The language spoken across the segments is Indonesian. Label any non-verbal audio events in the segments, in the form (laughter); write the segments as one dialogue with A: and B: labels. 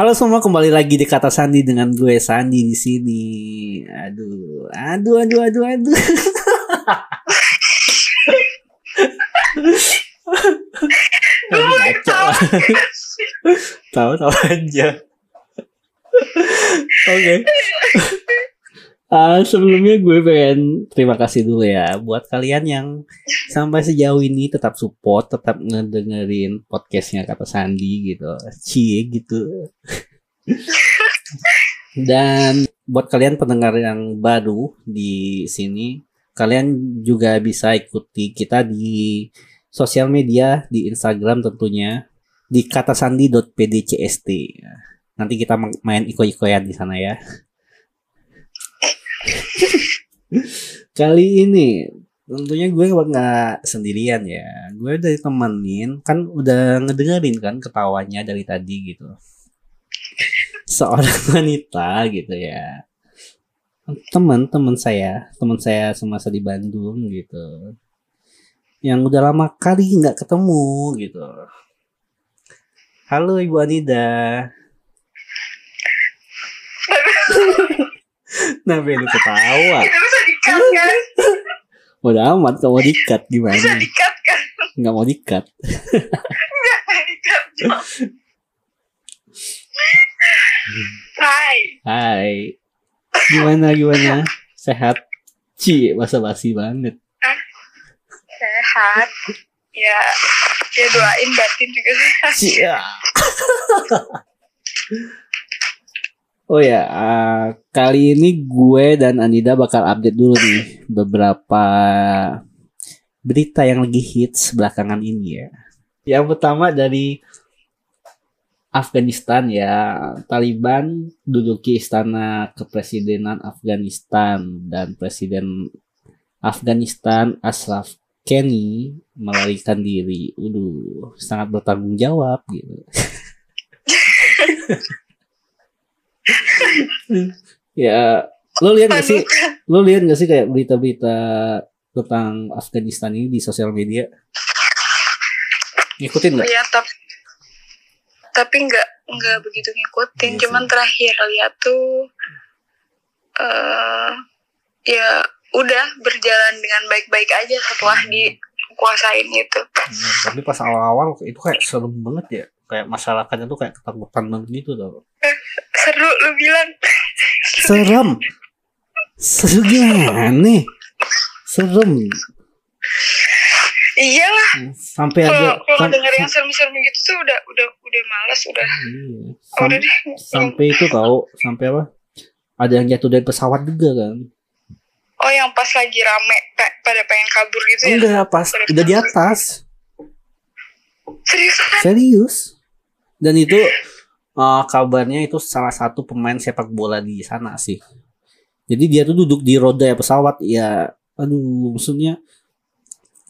A: Halo semua kembali lagi di kata Sandi dengan gue Sandi di sini. Aduh, aduh, aduh, aduh, aduh. (laughs) Ngaco. (laughs) tahu tahu aja. Oke. Ah, sebelumnya gue pengen terima kasih dulu ya buat kalian yang sampai sejauh ini tetap support, tetap ngedengerin podcastnya kata Sandi gitu, cie gitu. (laughs) Dan buat kalian pendengar yang baru di sini, kalian juga bisa ikuti kita di sosial media di Instagram tentunya di katasandi.pdcst. Nanti kita main iko-ikoyan di sana ya. (laughs) Kali ini tentunya gue nggak sendirian ya. Gue udah ditemenin kan udah ngedengerin kan ketawanya dari tadi gitu. Seorang (laughs) wanita gitu ya. Teman-teman saya, teman saya semasa di Bandung gitu. Yang udah lama kali nggak ketemu gitu. Halo Ibu Anida. Nah lu ketawa
B: Itu bisa dikat kan?
A: amat gak mau dikat gimana
B: Bisa dikat kan?
A: nggak mau dikat
B: Nggak dikat. Hai.
A: hai gimana gimana sehat Ci, basa basi banget
B: Sehat. Ya, ya doain batin juga sehat.
A: Cia. Oh ya, uh, kali ini gue dan Anida bakal update dulu nih beberapa berita yang lagi hits belakangan ini ya. Yang pertama dari Afghanistan ya, Taliban duduki istana kepresidenan Afghanistan dan Presiden Afghanistan Ashraf Ghani melarikan diri. Udah sangat bertanggung jawab gitu. (laughs) ya lo lihat gak sih lo lihat gak sih kayak berita-berita tentang Afghanistan ini di sosial media ngikutin nggak
B: Ya, tapi tapi nggak nggak begitu ngikutin.
A: Iya.
B: Cuman terakhir lihat tuh eh ya udah berjalan dengan baik-baik aja setelah dikuasain itu.
A: Ya, tapi pas awal-awal itu kayak serem banget ya kayak masyarakatnya tuh kayak ketakutan banget gitu tau.
B: Seru lu bilang.
A: serem. Serem gimana? Serem.
B: Iyalah,
A: sampai ada
B: kalau kalau
A: sam-
B: denger yang serem-serem gitu tuh udah udah udah males udah.
A: Iya.
B: Oh, udah
A: Sam-
B: deh.
A: sampai itu tahu sampai apa? Ada yang jatuh dari pesawat juga kan.
B: Oh, yang pas lagi rame pada pengen kabur gitu ya.
A: enggak pas udah di atas.
B: Serius
A: serius dan itu uh, kabarnya itu salah satu pemain sepak bola di sana sih jadi dia tuh duduk di roda ya pesawat ya aduh maksudnya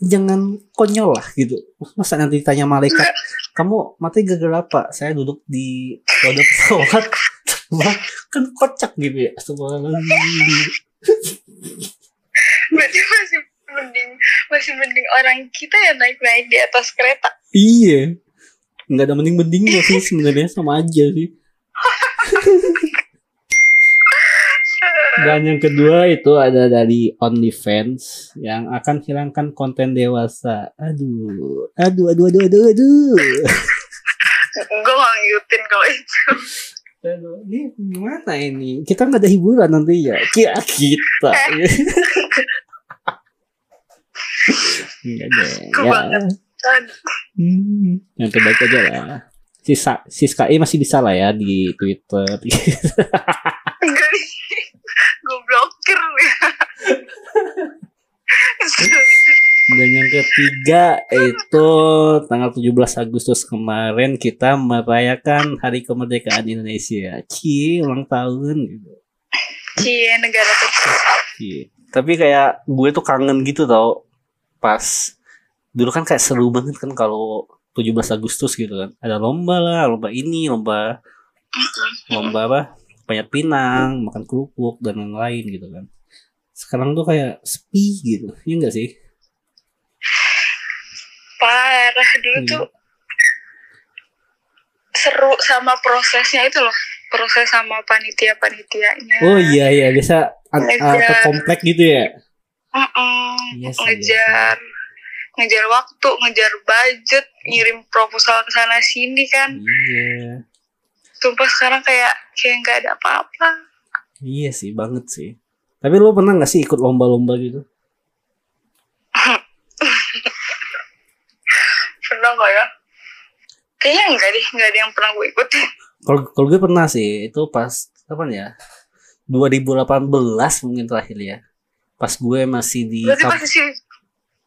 A: jangan konyol lah gitu masa nanti ditanya malaikat kamu mati gara-gara apa saya duduk di roda pesawat (laughs) Wah, kan kocak gitu ya. (laughs)
B: Berarti masih mending masih mending orang kita ya naik-naik di atas kereta.
A: iya nggak ada mending-mendingnya sih (laughs) sebenarnya sama aja sih Dan yang kedua itu ada dari OnlyFans yang akan hilangkan konten dewasa. Aduh, aduh, aduh, aduh, aduh, aduh. (laughs)
B: Gue gak ngikutin kalau itu.
A: Aduh, ini gimana ini? Kita nggak ada hiburan nanti ya. Kia kita. (laughs) Enggak deh. Ya.
B: Aduh.
A: Hmm, yang terbaik aja lah. Sisa, Siska E masih bisa lah ya di Twitter.
B: Gue blokir ya.
A: Dan yang ketiga itu tanggal 17 Agustus kemarin kita merayakan Hari Kemerdekaan Indonesia. Cie, ulang tahun gitu.
B: Cie negara kecil.
A: Cie. Tapi kayak gue tuh kangen gitu tau pas dulu kan kayak seru banget kan kalau 17 Agustus gitu kan. Ada lomba lah, lomba ini, lomba lomba apa? Banyak pinang, makan kerupuk dan lain-lain gitu kan. Sekarang tuh kayak sepi gitu. Iya enggak sih?
B: Parah dulu
A: Iya.
B: tuh seru sama prosesnya itu loh proses sama panitia panitianya
A: Oh iya iya biasa atau komplek gitu ya.
B: Mm-mm.
A: Iya sih,
B: ngejar ngejar waktu ngejar budget ngirim proposal ke sana sini kan
A: Iya.
B: sumpah sekarang kayak kayak nggak ada apa-apa
A: Iya sih banget sih. Tapi lo pernah gak sih ikut lomba-lomba gitu? (laughs)
B: pernah nggak ya kayaknya enggak deh nggak ada yang pernah gue ikutin
A: Kalau kalau gue pernah sih itu pas kapan ya? 2018 mungkin terakhir ya. Pas gue masih di
B: berarti masih sih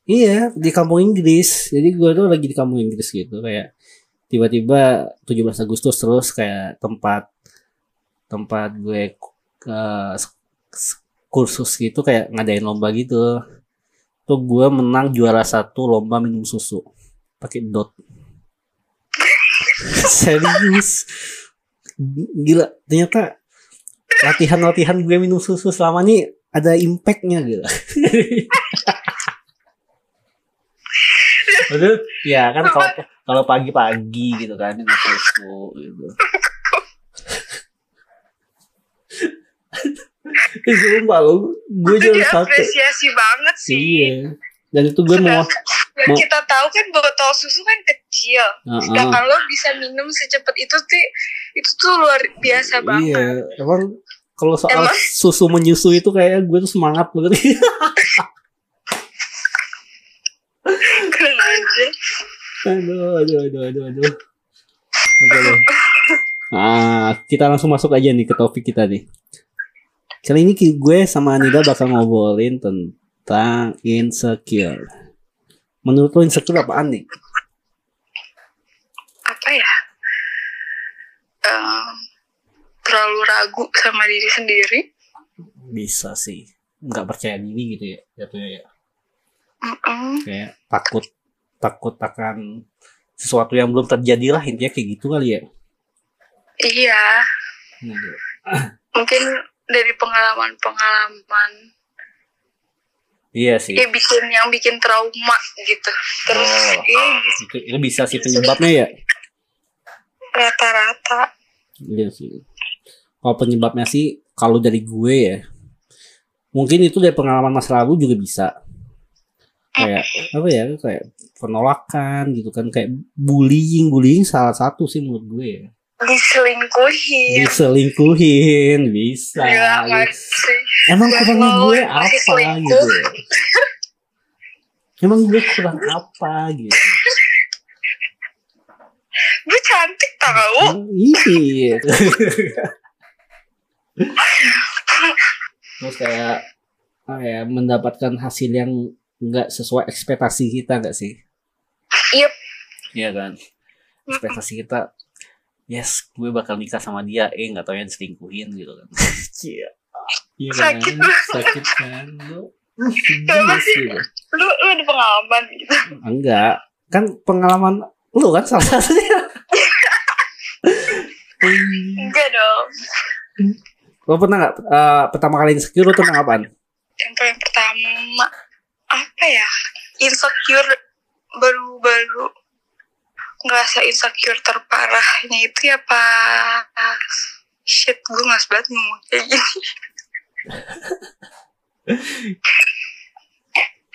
A: Iya, di kampung Inggris. Jadi gue tuh lagi di kampung Inggris gitu kayak tiba-tiba 17 Agustus terus kayak tempat tempat gue ke kursus gitu kayak ngadain lomba gitu. Tuh gue menang juara satu lomba minum susu pakai dot. (laughs) Serius. Gila, ternyata latihan-latihan gue minum susu selama ini ada impactnya gitu. (laughs) Betul? Ya kan kalau kalau pagi-pagi gitu kan minum susu gitu. (laughs) Sumpah lo, gue
B: itu
A: juara satu.
B: diapresiasi banget sih
A: Iya. Dan itu gue mau, mau-
B: kita tahu kan botol susu kan kecil
A: Heeh.
B: sedangkan lo bisa minum secepat itu tuh itu tuh luar biasa banget
A: iya, emang kalau soal
B: Emang?
A: susu menyusui itu kayak gue tuh semangat banget. (laughs) (laughs)
B: aja
A: aduh, aduh, aduh, aduh, aduh. Oke deh. Nah, kita langsung masuk aja nih ke topik kita nih. Kali ini gue sama Anida bakal ngobrolin tentang insecure. Menurut lo insecure apaan nih?
B: apa ya Em, terlalu ragu sama diri sendiri
A: Bisa sih. Nggak percaya diri gitu ya. Jatuhnya ya. Kayak takut takut akan sesuatu yang belum terjadi lah intinya kayak gitu kali ya.
B: iya
A: Gitu.
B: mungkin dari pengalaman-pengalaman
A: Iya sih.
B: ya bikin yang bikin trauma gitu terus
A: Oh.
B: iya
A: Itu, itu bisa sih penyebabnya ya.
B: rata-rata
A: Iya sih. Kalau penyebabnya sih kalau dari gue ya mungkin itu dari pengalaman masa lalu juga bisa. Kayak apa ya? Kayak penolakan gitu kan kayak bullying, bullying salah satu sih menurut gue ya.
B: diselingkuhin
A: Diselingkuhin bisa.
B: Gila nggak sih
A: Emang kurang gue
B: masih
A: apa
B: selingkuh.
A: gitu. ya? Emang gue kurang apa gitu.
B: gue cantik tau
A: Iya. (laughs) Terus kayak ya mendapatkan hasil yang nggak sesuai ekspektasi kita nggak sih?
B: Yep.
A: Iya kan. Ekspektasi kita yes gue bakal nikah sama dia eh nggak tahu yang diselingkuhin gitu kan. (laughs) Iya. Iya kan?
B: Sakit.
A: Sakit kan. Lu lu.
B: lu ada pengalaman gitu
A: Enggak. Kan pengalaman lu kan salah satunya.
B: enggak dong
A: Lo pernah nggak eh, pertama kali insecure lo tentang apaan?
B: yang paling pertama apa ya insecure baru-baru ngerasa insecure terparahnya itu ya pas shit gue nggak banget ngomong kayak gini (laughs)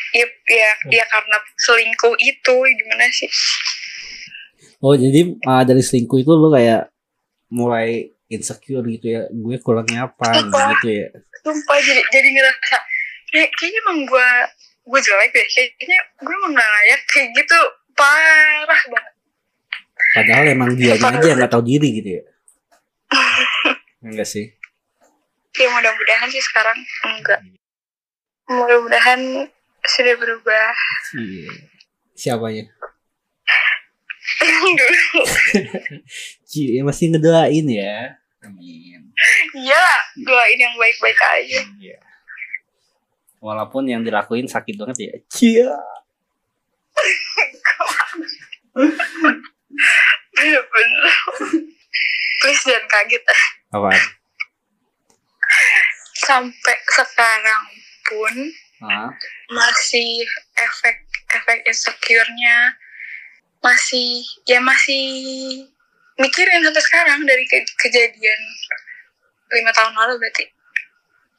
B: Yep, ya, ya karena selingkuh itu gimana sih?
A: Oh jadi uh, dari selingkuh itu lo kayak mulai insecure gitu ya gue kurangnya apa
B: Sumpah.
A: gitu ya
B: Sumpah jadi jadi ngerasa kayak kayaknya emang gue gue jelek deh. Kayaknya gue emang gak layak kayak gitu. Parah banget.
A: Padahal emang dia aja yang nggak tahu diri gitu ya. (laughs) Enggak sih.
B: Ya mudah-mudahan sih sekarang enggak. Mudah-mudahan sudah berubah.
A: Iya. siapanya? (laughs) (laughs) Cie, masih ngedoain ya. Amin.
B: Iya doain yang baik-baik aja.
A: Iya. Walaupun yang dilakuin sakit banget ya. Cia.
B: Bener-bener please jangan kaget ah.
A: apa?
B: Sampai sekarang pun
A: ah
B: masih efek efek insecure-nya masih ya masih mikirin sampai sekarang dari ke- kejadian lima tahun lalu berarti.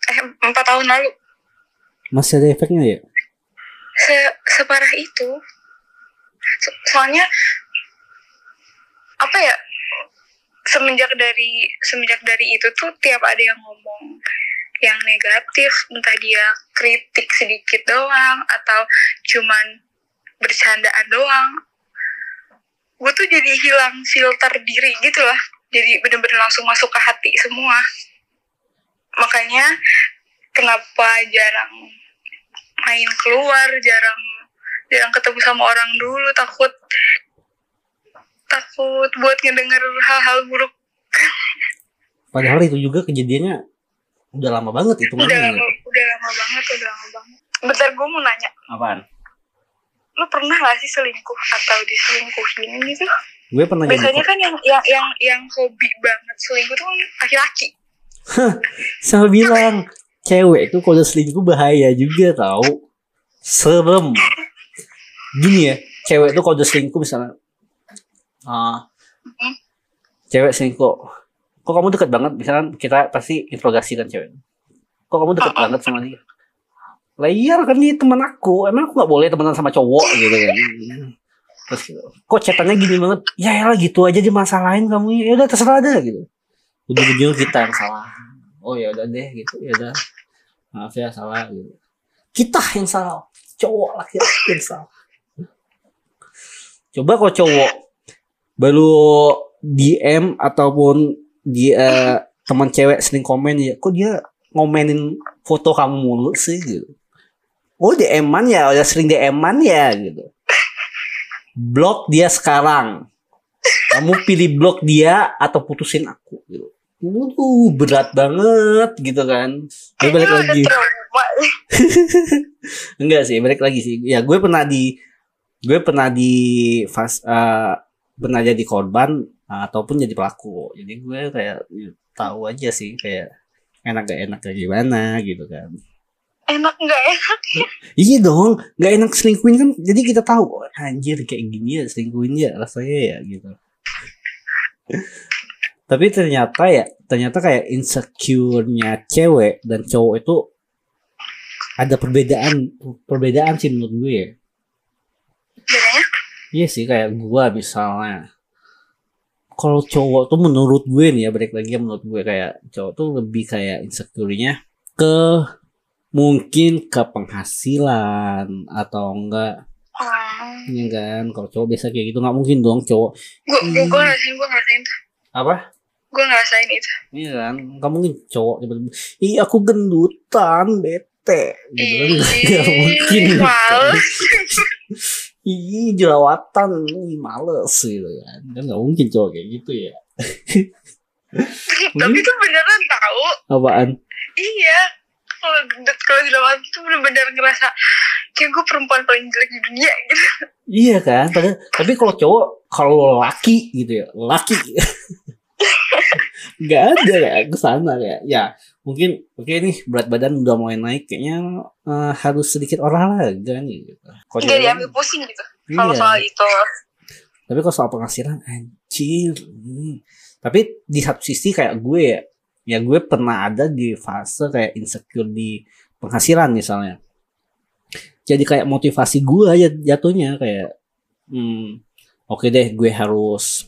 B: Eh empat tahun lalu
A: Masih ada efeknya ya?
B: se separah itu. So- soalnya apa ya semenjak dari semenjak dari itu tuh tiap ada yang ngomong yang negatif entah dia kritik sedikit doang atau cuman bercandaan doang gue tuh jadi hilang filter diri gitu lah. Jadi bener-bener langsung masuk ke hati semua. Makanya kenapa jarang main keluar jarang jarang ketemu sama orang dulu takut takut buat ngedenger hal-hal buruk.
A: Padahal itu juga kejadiannya udah lama banget itu
B: udah lama udah lama banget udah lama banget. Bentar gue mau nanya.
A: Apaan?
B: lu pernah gak sih selingkuh atau diselingkuhin gitu?
A: Gue pernah
B: biasanya kan yang yang yang yang hobi banget selingkuh tuh kan laki-laki.
A: Sama bilang cewek itu kalau selingkuh bahaya juga tau. Serem. Gini ya cewek itu kalau selingkuh misalnya. Ah cewek selingkuh. Kok kamu deket banget? Misalnya kita pasti interogasi kan cewek. Kok kamu
B: Uh-uh.
A: banget sama dia? Lah iya kan dia teman aku. Emang aku nggak boleh temenan sama cowok gitu kan? Terus kok chatannya gini banget? Ya ya gitu aja dimasalahin kamu. Ya udah terserah aja gitu. Ujung-ujung kita yang salah. Oh ya udah deh gitu. Ya udah maaf ya salah gitu. Kita yang salah. Cowok laki-laki yang salah. Coba kok cowok baru DM ataupun dia teman cewek sering komen ya kok dia ngomenin foto kamu mulu sih gitu. Oh DM-an ya udah sering DM-an ya gitu. Blok dia sekarang. Kamu pilih blok dia atau putusin aku gitu Waduh, berat banget gitu kan. Gue balik lagi. (laughs) Enggak sih, balik lagi sih. Ya, gue pernah di gue pernah di fas eh, pernah jadi korban eh, ataupun jadi pelaku. Jadi gue kayak ya, tahu aja sih kayak enak gak enak kayak gimana gitu kan.
B: enak nggak enak
A: Iya dong, nggak enak selingkuhin kan. Jadi kita tahu, oh, anjir kayak gini ya selingkuhin ya rasanya ya gitu. Tapi ternyata ya, ternyata kayak insecure-nya cewek dan cowok itu ada perbedaan, perbedaan sih menurut gue. ya.
B: bedanya
A: Iya sih kayak gua misalnya. Kalau cowok tuh menurut gue nih ya balik lagi ya, menurut gue kayak cowok tuh lebih kayak insecure-nya ke mungkin ke penghasilan atau enggak
B: hmm.
A: ya kan kalau cowok biasa kayak gitu nggak mungkin dong cowok
B: gue gue gue ngerasain gue ngerasain
A: apa
B: gue ngerasain itu.
A: Iya kan? Nggak mungkin cowok tiba-tiba ih aku gendutan bete. Gitu kan? (laughs) Mungkin.
B: males. (laughs)
A: ih jerawatan. Ih males gitu kan? Kan nggak mungkin cowok kayak gitu ya.
B: Tapi itu beneran tahu.
A: Apaan?
B: Iya. Kalau gendut kalau lawan itu bener-bener ngerasa kayak gue perempuan paling jelek di dunia gitu.
A: Iya kan, padahal, tapi kalau cowok, kalau laki gitu ya, laki, (laughs) (laughs) nggak ada ya ke sana ya. Ya mungkin oke nih berat badan udah mulai naik, kayaknya eh, harus sedikit olahraga nih. Gitu. Kalau
B: nggak
A: cewek-
B: diambil pusing gitu kalau
A: iya.
B: soal itu
A: Tapi kalau soal penghasilan, anjir. hmm. Tapi di satu sisi kayak gue ya, ya gue pernah ada di fase kayak insecure di penghasilan misalnya. Jadi kayak motivasi gue aja jatuhnya kayak, hmm, oke deh gue harus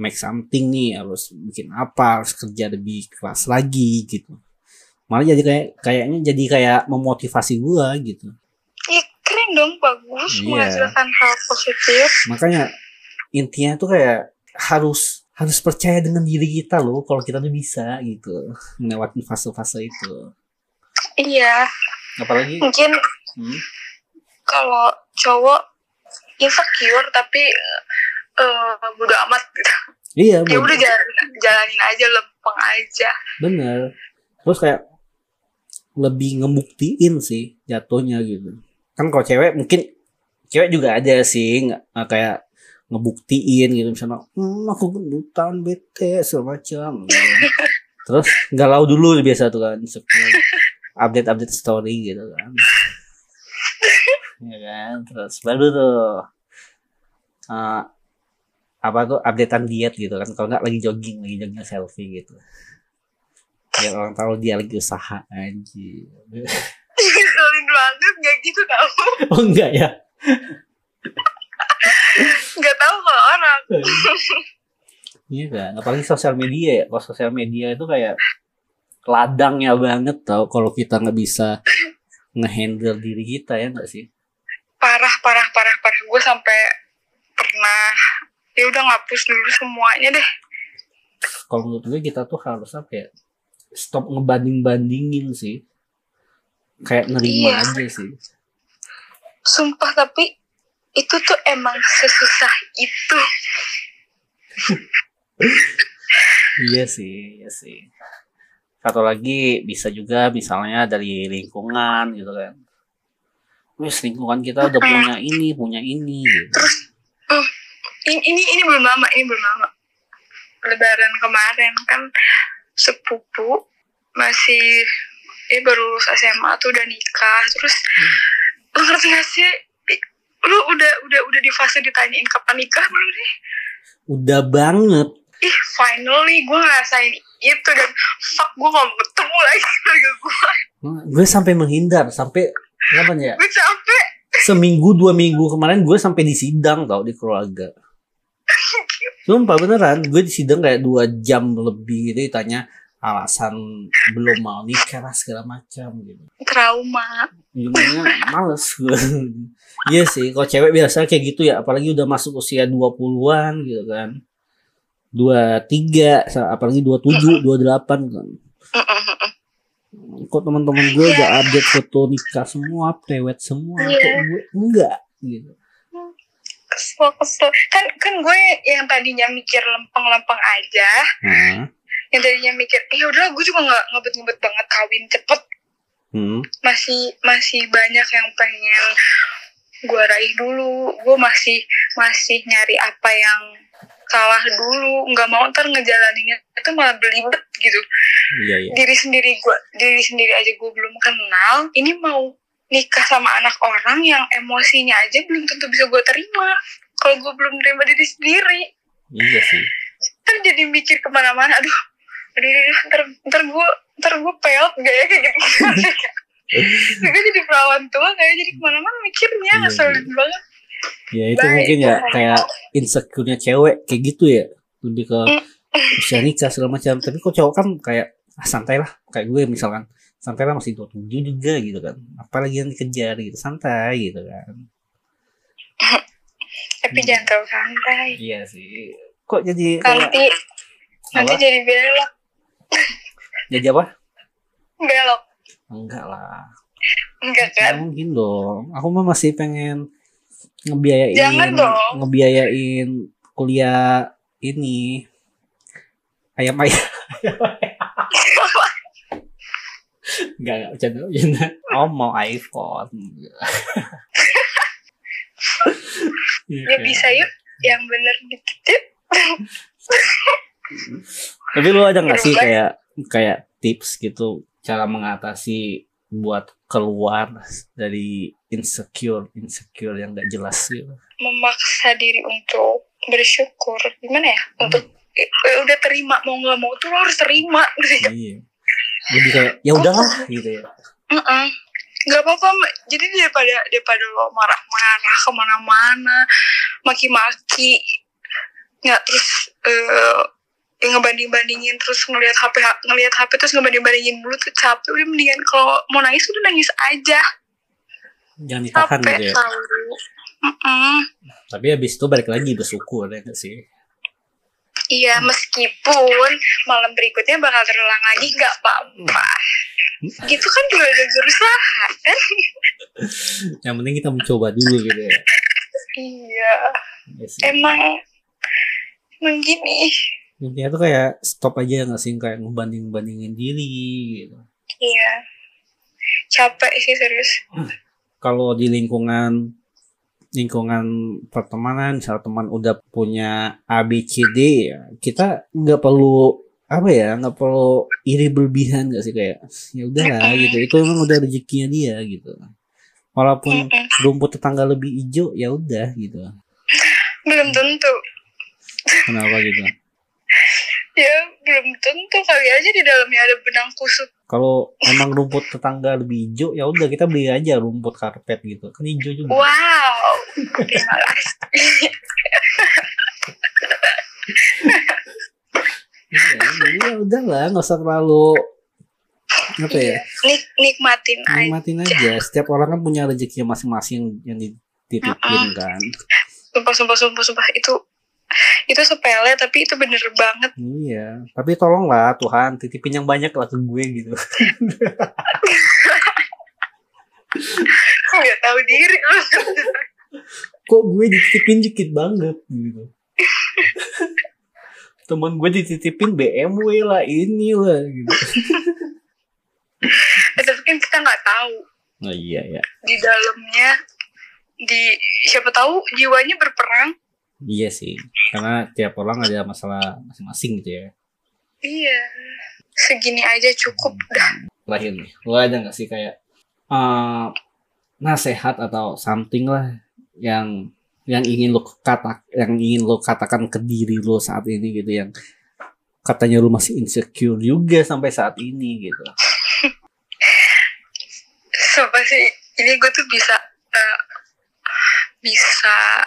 A: make something nih, harus bikin apa, harus kerja lebih keras lagi gitu. Malah jadi kayak kayaknya jadi kayak memotivasi gue gitu.
B: ya keren dong bagus
A: Iya.
B: menghasilkan hal positif
A: makanya intinya tuh kayak harus harus percaya dengan diri kita loh kalau kita tuh bisa gitu melewati fase-fase itu
B: iya
A: apalagi
B: mungkin
A: hmm,
B: kalau cowok insecure tapi eh bodo amat gitu.
A: iya
B: ya udah jalanin, jalanin aja lempeng aja.
A: Bener. Terus kayak lebih ngebuktiin sih jatuhnya gitu. Kan kalau cewek mungkin cewek juga ada sih nggak nggak kayak ngebuktiin gitu. Misalnya hmm, aku gendutan bete segala macam. Gitu. (laughs) terus galau dulu biasa tuh kan update update story gitu kan. (laughs) Ya kan? Terus baru tuh uh, apa tuh updatean diet gitu kan. Kalau nggak lagi jogging lagi jogging selfie gitu. Biar orang tahu dia lagi usaha anjir.
B: Ngeselin banget gak gitu tau. (laughs)
A: Oh enggak ya?
B: Gak tahu kalau orang.
A: Iya. Kan? Apalagi sosial media ya. Kalau sosial media itu kayak ladangnya banget tau. Kalau kita nggak bisa ngehandle diri kita ya nggak sih?
B: Parah parah parah parah. Gue sampai pernah ya udah ngapus dulu semuanya deh.
A: Kalau menurut gue kita tuh harus apa ya? Stop ngebanding bandingin sih. Kayak nerima
B: Iya.
A: aja sih.
B: Sumpah tapi itu tuh emang sesusah itu.
A: Iya sih iya sih. Satu lagi bisa juga misalnya dari lingkungan gitu kan. Wes lingkungan kita udah punya ini punya ini gitu
B: ini, ini ini belum lama ini belum lama. Lebaran kemarin kan sepupu masih dia baru lulus SMA tuh udah nikah. Terus lu ngerti gak sih? Lu udah udah udah di fase ditanyain kapan nikah belum nih
A: udah banget.
B: Ih finally gue ngerasain itu dan fuck gue gak ketemu lagi (laughs) keluarga gue
A: gue sampai menghindar sampai apa ya?
B: Gue capek.
A: Seminggu dua minggu kemarin gue sampai di sidang tau di keluarga sumpah beneran. Gue di sidang kayak dua jam lebih gitu ditanya alasan belum mau nikah lah segala macam gitu.
B: Trauma.
A: Gimana? Males gue. (laughs) Iya sih kalau cewek biasa kayak gitu ya. Apalagi udah masuk usia 20-an gitu kan. 23 sa- apalagi 27 28 kan. Kok teman-teman gue udah update foto nikah semua prewed semua
B: Iya.
A: kok gue enggak gitu
B: kesel kesel. Kan kan gue yang tadinya mikir lempeng-lempeng aja.
A: Nah,
B: yang tadinya mikir ya udah gue juga nggak ngebet-ngebet banget kawin cepet.
A: Hmm,
B: masih masih banyak yang pengen gue raih dulu. Gue masih masih nyari apa yang salah dulu. Nggak mau ntar ngejalaninnya itu malah belibet gitu.
A: Iya iya.
B: Diri sendiri gue diri sendiri aja gue belum kenal ini mau nikah sama anak orang yang emosinya aja belum tentu bisa gue terima. Kalau gue belum terima diri sendiri.
A: Iya sih.
B: Kan jadi mikir ke mana-mana aduh aduh, aduh, aduh, ntar ntar gue ntar gue peot gak ya kayak gitu. (laughs) Gue jadi perawan tua kayak jadi ke mana-mana mikirnya
A: Iya,
B: ngeselin
A: iya.
B: banget.
A: Ya itu
B: Baik,
A: mungkin ya kayak insecure-nya cewek kayak gitu ya. Lebih ke
B: Mm.
A: usia nikah segala macam. Tapi kok cowok kan kayak ah, santai lah kayak gue misalkan santai lah masih 27 juga gitu kan. Apalagi yang dikejar gitu. Santai gitu kan.
B: Tapi
A: Hmm.
B: jangan terlalu santai.
A: Iya sih. Kok jadi kayak
B: nanti nanti
A: apa?
B: jadi belok.
A: Jadi apa?
B: Belok.
A: Enggak lah.
B: Enggak
A: Nggak
B: kan?
A: mungkin dong. Aku mah masih pengen ngebiayain
B: Jangan dong.
A: ngebiayain kuliah ini. Ayam ayam (laughs) Enggak, enggak, bercanda, bercanda. Oh, mau iPhone. Iya,
B: ya bisa yuk yang bener dikit yuk
A: Tapi lu ada nggak sih kayak kayak tips gitu cara mengatasi buat keluar dari insecure insecure yang gak jelas gitu.
B: memaksa diri untuk bersyukur gimana ya untuk eh, udah terima mau nggak mau tuh lo harus terima gitu ya
A: Iya. Jadi kayak ya udahlah gitu ya.
B: Nggak apa-apa jadi daripada daripada lo marah-marah ke mana-mana maki-maki nggak terus eh yang ngebanding-bandingin terus ngelihat HP ngelihat HP terus ngebanding-bandingin dulu tuh capek udah mendingan kalau mau nangis udah nangis aja
A: Jangan ditahan
B: capek
A: gitu ya.
B: tahu Mm-mm.
A: Tapi habis itu balik lagi bersyukur ya sih?
B: Iya, meskipun malam berikutnya bakal terulang lagi, nggak apa-apa. Gitu kan juga udah berusaha, kan? (laughs)
A: Yang penting kita mencoba dulu gitu ya.
B: Iya,
A: Ya sih.
B: emang, emang gini.
A: Intinya tuh kayak stop aja nggak sih kayak ngebanding-bandingin diri gitu.
B: Iya, capek sih serius.
A: Kalau di lingkungan lingkungan pertemanan, misal teman udah punya A B C D, ya, kita nggak perlu apa ya, nggak perlu iri berlebihan nggak sih kayak ya udahlah gitu. Itu emang udah rezekinya dia gitu. Walaupun rumput tetangga lebih hijau, ya udah gitu.
B: Belum tentu.
A: Kenapa gitu? (laughs)
B: Ya belum tentu kali aja di dalamnya ada benang kusut.
A: Kalau emang rumput tetangga lebih hijau, ya udah kita beli aja rumput karpet gitu. Kan hijau juga.
B: Wow.
A: Iya, jadi ya udah lah, nggak usah terlalu apa ya?
B: Nik nikmatin aja.
A: Nikmatin aja. Setiap orang kan punya rezeki masing-masing yang dititipin kan.
B: Sumpah, sumpah, sumpah, sumpah. Itu itu sepele tapi itu bener banget.
A: Iya, tapi tolonglah Tuhan titipin yang banyak lah ke gue gitu.
B: Gak tahu diri.
A: Kok gue dititipin dikit banget gitu. Temen gue dititipin BMW lah ini lah gitu.
B: Eh, tapi kan kita nggak tahu
A: Oh iya ya.
B: di dalamnya di siapa tahu jiwanya berperang.
A: Iya sih. Karena tiap orang ada masalah masing-masing gitu ya.
B: Iya. Segini aja cukup dah.
A: Terakhir nih, lo ada gak sih kayak eh nasehat atau something lah yang yang ingin lo kata yang ingin lo katakan ke diri lo saat ini gitu yang katanya lo masih insecure juga sampai saat ini gitu.
B: Sumpah sih ini gue tuh bisa eh, bisa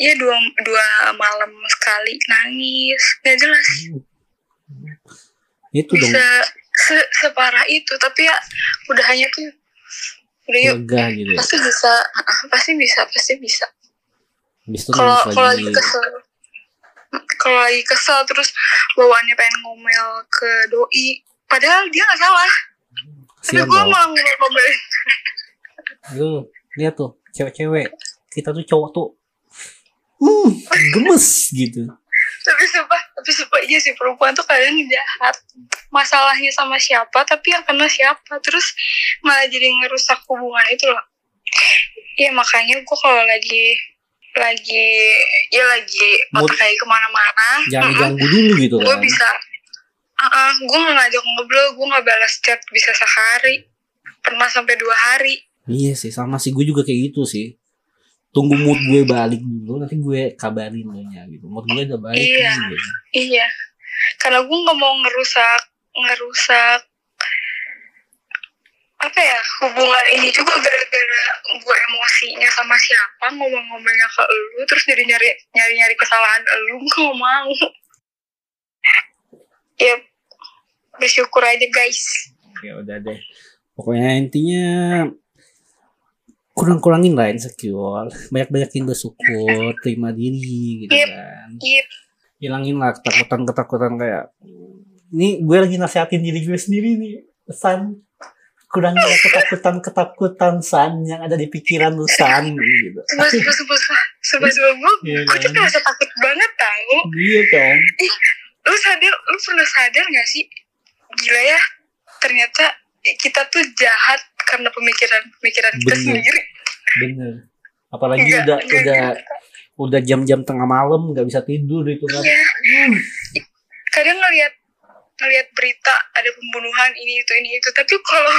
B: ya dua dua malam sekali nangis. Nggak jelas.
A: Itu dong.
B: Bisa se separah itu. Tapi ya udah hanya tuh udah yuk.
A: Lega gitu ya.
B: pasti bisa pasti bisa pasti bisa. Kalau kalau lagi. kesel kalau lagi kesel terus bawaannya pengen ngomel ke doi padahal dia nggak salah. Tapi
A: Kasian
B: gue
A: tau.
B: malah ngomel-ngomelin
A: Lu lihat tuh cewek-cewek. Kita tuh cowok tuh hmm, gemes gitu.
B: tapi sumpah tapi sumpah iya sih perempuan tuh kadang jahat masalahnya sama siapa tapi yang kena siapa terus malah jadi ngerusak hubungan itu loh Iya makanya gue kalau lagi lagi ya lagi
A: Mood.
B: otak kayak ke mana-mana
A: Jangan
B: mm-mm,
A: ganggu dulu gitu
B: gue
A: kan.
B: bisa ah gue nggak ngajak ngobrol gue nggak balas chat bisa sehari pernah sampai dua hari
A: Iya sih sama sih gue juga kayak gitu sih. Tunggu mood gue balik dulu nanti gue kabarin lo nya gitu. Mood gue udah balik
B: Iya.
A: gitu.
B: iya karena gue nggak mau ngerusak ngerusak apa ya hubungan ini juga gara-gara gue emosinya sama siapa ngomong-ngomongnya ke lu terus jadi nyari nyari nyari kesalahan lu (laughs) gue nggak mau ya bersyukur aja guys
A: Ya udah deh. Pokoknya intinya kurang-kurangin lah insecure. Banyak-banyakin bersyukur, terima diri gitu kan. Hilangin lah ketakutan-ketakutan kayak ini gue lagi nasihatin diri gue sendiri nih. San kurangin ketakutan-ketakutan san yang ada di pikiran lu san gitu.
B: sumpah sumpah sumpah sumpah sumpah gue
A: Iya
B: gue tuh
A: kan?
B: takut banget tau
A: Iya kan?
B: lu sadar lu pernah sadar gak sih gila ya ternyata kita tuh jahat karena pemikiran-pemikiran kita sendiri
A: Bener. Apalagi
B: Enggak,
A: udah
B: enggak
A: udah udah jam-jam tengah malam nggak bisa tidur itu kan.
B: Iya.
A: Hmm.
B: kadang ngelihat ngelihat berita ada pembunuhan ini itu ini itu tapi kalau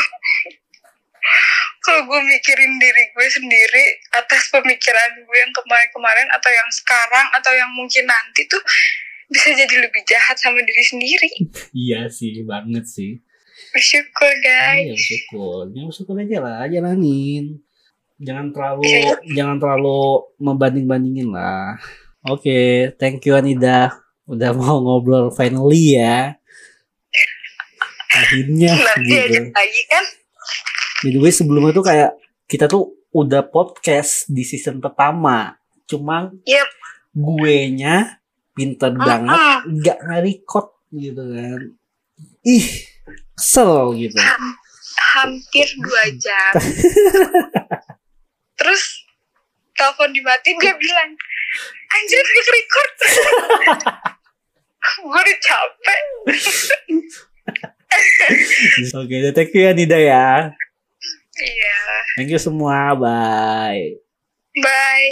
B: kalau gue mikirin diri gue sendiri atas pemikiran gue yang kemarin-kemarin atau yang sekarang atau yang mungkin nanti tuh bisa jadi lebih jahat sama diri sendiri
A: Iya sih banget sih.
B: Bersyukur guys
A: Iya bersyukur. Ya bersyukur aja lah, jalanin. Jangan terlalu
B: Iya.
A: jangan terlalu membanding-bandingin lah. Oke, thank you Anida. Udah mau ngobrol finally ya. Akhirnya
B: nanti
A: gitu.
B: lagi kan
A: By the way sebelumnya tuh kayak kita tuh udah podcast di season pertama. Cuma
B: Yep.
A: gue nya pinter banget
B: Mm-mm.
A: nggak nge-record gitu kan. Ih, kesel gitu.
B: Ham- hampir dua jam (laughs) terus telepon dimatiin dia bilang anjir record (laughs) record gue udah capek (laughs)
A: Oke, thank you ya Nida ya.
B: iya
A: Thank you semua, bye.
B: bye